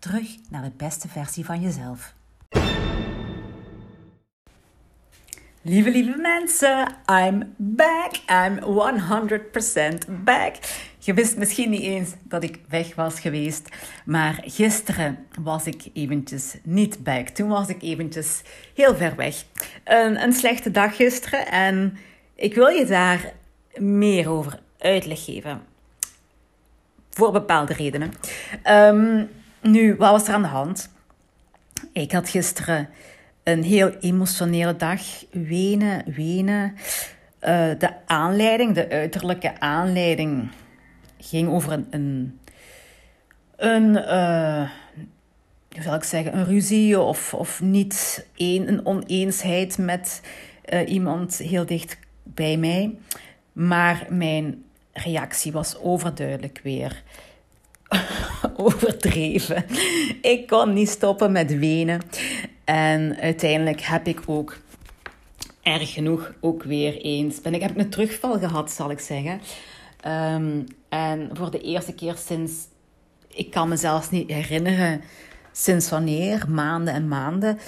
Terug naar de beste versie van jezelf. Lieve, lieve mensen, I'm back. I'm 100% back. Je wist misschien niet eens dat ik weg was geweest, maar gisteren was ik eventjes niet back. Toen was ik eventjes heel ver weg. Een, een slechte dag gisteren en ik wil je daar meer over uitleg geven. Voor bepaalde redenen. Um, nu, wat was er aan de hand? Ik had gisteren een heel emotionele dag. Wenen, wenen. Uh, de aanleiding, de uiterlijke aanleiding, ging over een, een, een uh, hoe zal ik zeggen, een ruzie of, of niet een, een oneensheid met uh, iemand heel dicht bij mij. Maar mijn reactie was overduidelijk weer overdreven. Ik kon niet stoppen met wenen. En uiteindelijk heb ik ook erg genoeg ook weer eens. Ben ik heb een terugval gehad, zal ik zeggen. Um, en voor de eerste keer sinds. Ik kan me zelfs niet herinneren sinds wanneer, maanden en maanden.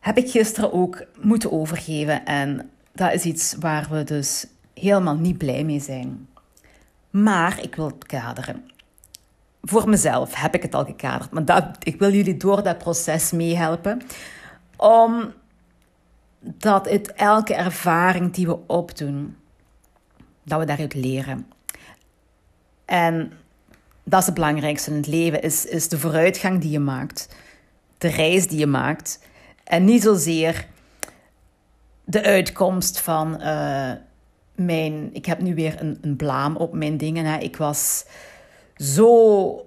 Heb ik gisteren ook moeten overgeven. En dat is iets waar we dus helemaal niet blij mee zijn. Maar ik wil het kaderen voor mezelf heb ik het al gekaderd. Maar dat, ik wil jullie door dat proces meehelpen. Omdat het elke ervaring die we opdoen, dat we daaruit leren. En dat is het belangrijkste in het leven, is, is de vooruitgang die je maakt. De reis die je maakt. En niet zozeer de uitkomst van uh, mijn... Ik heb nu weer een, een blaam op mijn dingen. Hè. Ik was zo,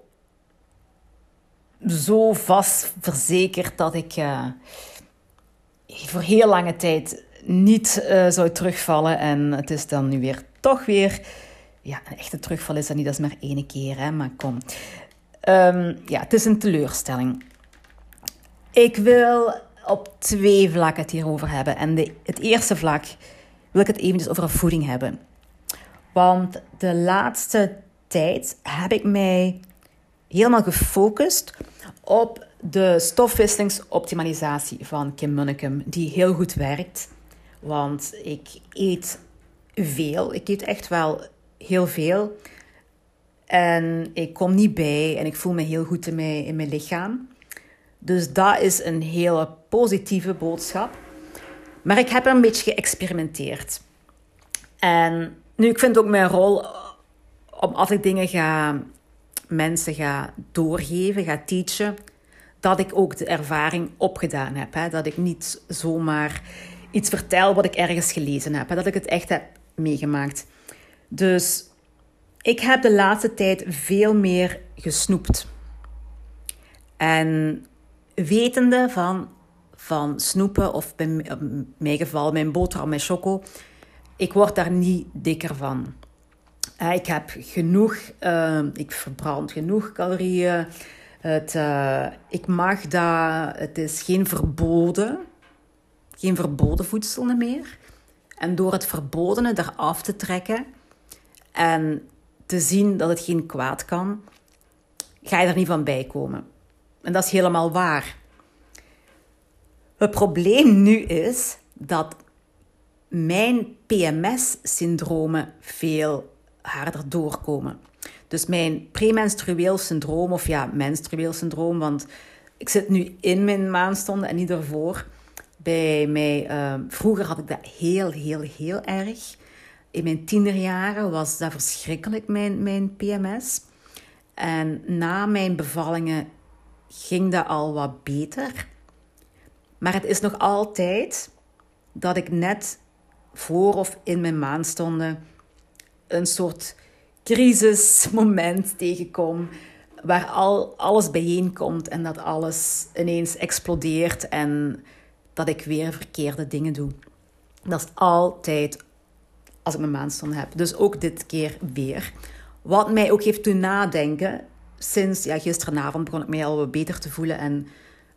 zo vast verzekerd dat ik uh, voor heel lange tijd niet uh, zou terugvallen. En het is dan nu weer toch weer. Ja, een echte terugval is dat niet, dat is maar één keer, hè, maar kom. Um, ja, het is een teleurstelling. Ik wil op twee vlakken het hierover hebben. En de, het eerste vlak wil ik het eventjes over voeding hebben. Want de laatste tijd heb ik mij helemaal gefocust op de stofwisselingsoptimalisatie van Kim Munnekum, die heel goed werkt. Want ik eet veel. Ik eet echt wel heel veel. En ik kom niet bij en ik voel me heel goed in mijn, in mijn lichaam. Dus dat is een hele positieve boodschap. Maar ik heb een beetje geëxperimenteerd. En nu, ik vind ook mijn rol om als ik dingen ga, mensen ga doorgeven, ga teachen, dat ik ook de ervaring opgedaan heb. Hè? Dat ik niet zomaar iets vertel wat ik ergens gelezen heb. Dat ik het echt heb meegemaakt. Dus ik heb de laatste tijd veel meer gesnoept. En wetende van, van snoepen, of in mijn geval mijn boterham met choco, ik word daar niet dikker van. Ik heb genoeg, uh, ik verbrand genoeg calorieën. Het, uh, ik mag dat, het is geen verboden, geen verboden voedsel meer. En door het verbodene eraf te trekken en te zien dat het geen kwaad kan, ga je er niet van bij komen. En dat is helemaal waar. Het probleem nu is dat mijn PMS-syndromen veel harder doorkomen. Dus mijn premenstrueel syndroom, of ja, menstrueel syndroom, want ik zit nu in mijn maandstonden en niet ervoor. Bij mij, uh, vroeger had ik dat heel, heel, heel erg. In mijn tienerjaren was dat verschrikkelijk, mijn, mijn PMS. En na mijn bevallingen ging dat al wat beter. Maar het is nog altijd dat ik net voor of in mijn maandstonden een soort crisismoment tegenkom waar al, alles bijeenkomt en dat alles ineens explodeert en dat ik weer verkeerde dingen doe. Dat is altijd als ik mijn maandstond heb. Dus ook dit keer weer. Wat mij ook heeft doen nadenken. Sinds ja, gisteravond begon ik mij al beter te voelen. En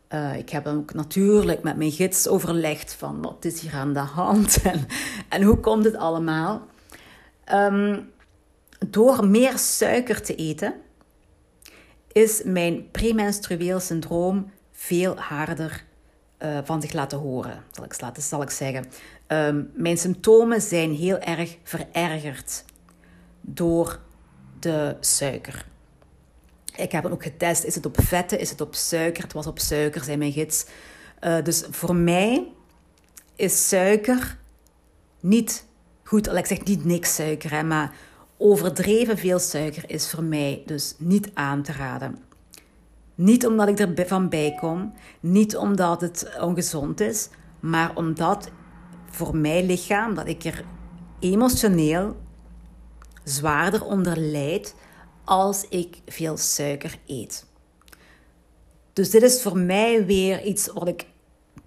uh, ik heb ook natuurlijk met mijn gids overlegd van wat is hier aan de hand en, en hoe komt het allemaal. Um, door meer suiker te eten is mijn premenstrueel syndroom veel harder uh, van zich laten horen, zal ik, laten, zal ik zeggen. Um, mijn symptomen zijn heel erg verergerd door de suiker. Ik heb het ook getest. Is het op vetten? Is het op suiker? Het was op suiker, zei mijn gids. Uh, dus voor mij is suiker niet goed. Ik zeg niet niks suiker, hè, maar overdreven veel suiker is voor mij dus niet aan te raden. Niet omdat ik er van bij kom, niet omdat het ongezond is, maar omdat voor mijn lichaam, dat ik er emotioneel zwaarder onder lijd als ik veel suiker eet. Dus dit is voor mij weer iets wat ik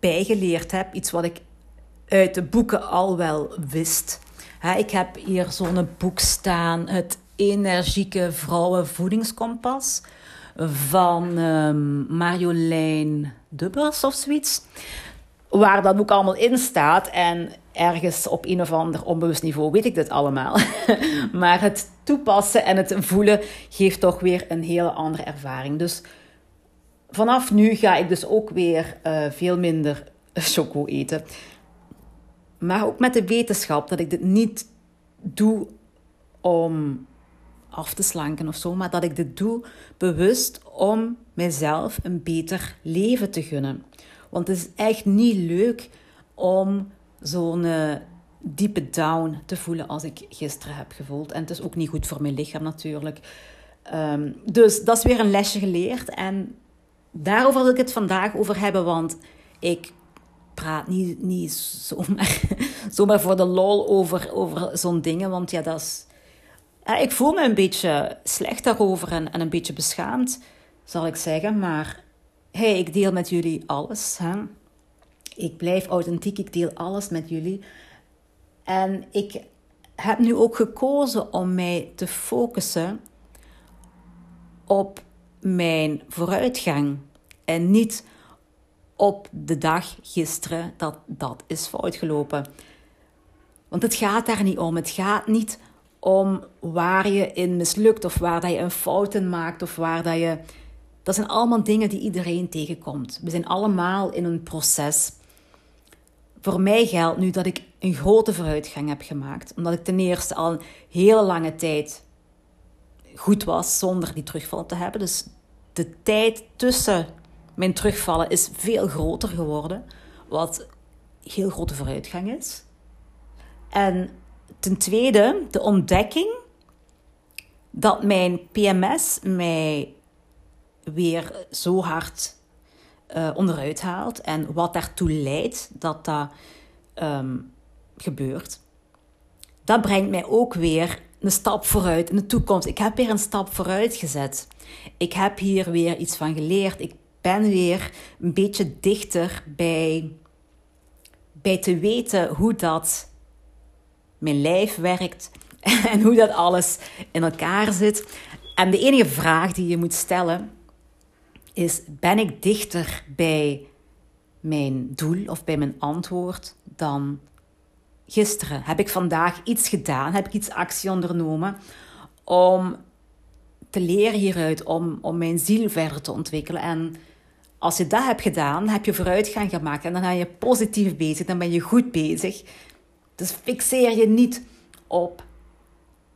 bijgeleerd heb, iets wat ik uit de boeken al wel wist. Ik heb hier zo'n boek staan, het Energieke Vrouwenvoedingskompas van um, Marjolein Dubbers of zoiets. Waar dat boek allemaal in staat. En ergens op een of ander onbewust niveau weet ik dit allemaal. maar het toepassen en het voelen geeft toch weer een hele andere ervaring. Dus vanaf nu ga ik dus ook weer uh, veel minder choco eten. Maar ook met de wetenschap dat ik dit niet doe om af te slanken of zo, maar dat ik dit doe bewust om mezelf een beter leven te gunnen. Want het is echt niet leuk om zo'n uh, diepe down te voelen als ik gisteren heb gevoeld. En het is ook niet goed voor mijn lichaam natuurlijk. Um, dus dat is weer een lesje geleerd. En daarover wil ik het vandaag over hebben, want ik praat niet, niet zomaar, zomaar voor de lol over, over zo'n dingen. Want ja, dat is... Ik voel me een beetje slecht daarover en, en een beetje beschaamd, zal ik zeggen. Maar hey, ik deel met jullie alles. Hè? Ik blijf authentiek, ik deel alles met jullie. En ik heb nu ook gekozen om mij te focussen op mijn vooruitgang. En niet op de dag gisteren dat dat is fout gelopen. Want het gaat daar niet om. Het gaat niet om waar je in mislukt of waar dat je een fouten maakt of waar dat je. Dat zijn allemaal dingen die iedereen tegenkomt. We zijn allemaal in een proces. Voor mij geldt nu dat ik een grote vooruitgang heb gemaakt. Omdat ik ten eerste al een hele lange tijd goed was zonder die terugval te hebben. Dus de tijd tussen mijn terugvallen is veel groter geworden. Wat heel grote vooruitgang is. En ten tweede, de ontdekking dat mijn PMS mij weer zo hard uh, onderuit haalt en wat daartoe leidt dat dat um, gebeurt. Dat brengt mij ook weer een stap vooruit in de toekomst. Ik heb weer een stap vooruit gezet. Ik heb hier weer iets van geleerd. Ik ben weer een beetje dichter bij, bij te weten hoe dat mijn lijf werkt en hoe dat alles in elkaar zit. En de enige vraag die je moet stellen is: ben ik dichter bij mijn doel of bij mijn antwoord dan gisteren? Heb ik vandaag iets gedaan? Heb ik iets actie ondernomen om te leren hieruit, om, om mijn ziel verder te ontwikkelen? En als je dat hebt gedaan, heb je vooruitgang gemaakt en dan ben je positief bezig, dan ben je goed bezig. Dus fixeer je niet op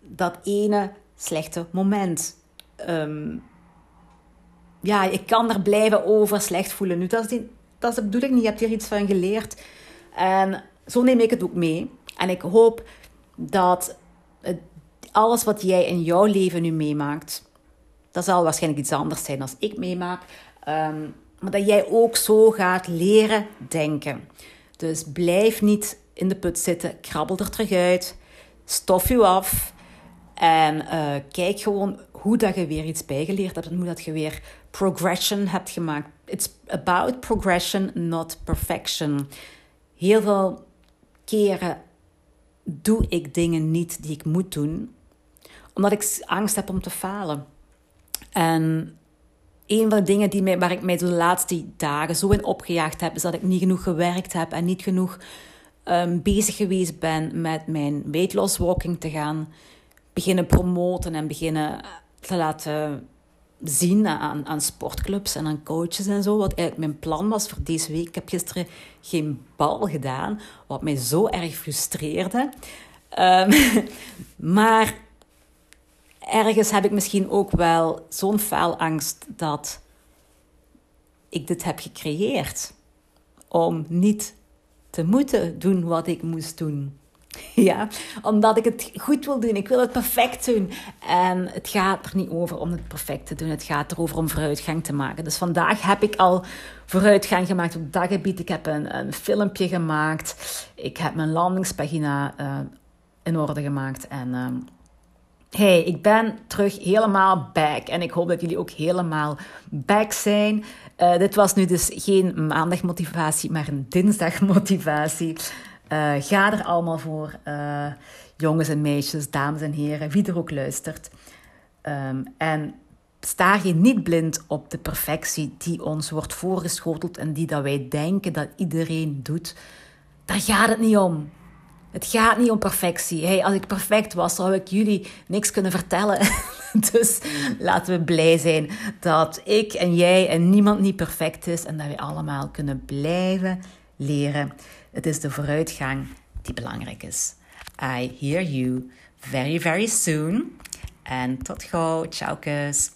dat ene slechte moment. Um, ja, je kan er blijven over slecht voelen. Nu, dat is, die, dat is de bedoeling niet. Je hebt hier iets van geleerd. En zo neem ik het ook mee. En ik hoop dat alles wat jij in jouw leven nu meemaakt, dat zal waarschijnlijk iets anders zijn als ik meemaak. Um, maar dat jij ook zo gaat leren denken. Dus blijf niet in de put zitten, krabbel er terug uit, stof je af en uh, kijk gewoon hoe dat je weer iets bijgeleerd hebt en hoe dat je weer progression hebt gemaakt. It's about progression, not perfection. Heel veel keren doe ik dingen niet die ik moet doen, omdat ik angst heb om te falen. En een van de dingen die mij, waar ik mij de laatste dagen zo in opgejaagd heb, is dat ik niet genoeg gewerkt heb en niet genoeg um, bezig geweest ben met mijn weight loss walking te gaan beginnen promoten en beginnen te laten zien aan, aan sportclubs en aan coaches en zo. Wat eigenlijk mijn plan was voor deze week. Ik heb gisteren geen bal gedaan, wat mij zo erg frustreerde. Um, maar ergens heb ik misschien ook wel zo'n angst dat ik dit heb gecreëerd. Om niet te moeten doen wat ik moest doen. Ja, omdat ik het goed wil doen. Ik wil het perfect doen. En het gaat er niet over om het perfect te doen. Het gaat erover om vooruitgang te maken. Dus vandaag heb ik al vooruitgang gemaakt op dat gebied. Ik heb een, een filmpje gemaakt. Ik heb mijn landingspagina uh, in orde gemaakt. En uh, hey, ik ben terug helemaal back. En ik hoop dat jullie ook helemaal back zijn. Uh, dit was nu dus geen maandagmotivatie, maar een dinsdagmotivatie. Uh, ga er allemaal voor, uh, jongens en meisjes, dames en heren, wie er ook luistert. Um, en sta je niet blind op de perfectie die ons wordt voorgeschoteld en die dat wij denken dat iedereen doet. Daar gaat het niet om. Het gaat niet om perfectie. Hey, als ik perfect was, zou ik jullie niks kunnen vertellen. dus laten we blij zijn dat ik en jij en niemand niet perfect is en dat we allemaal kunnen blijven leren. Het is de vooruitgang die belangrijk is. I hear you very, very soon. En tot gauw. Ciao, kus.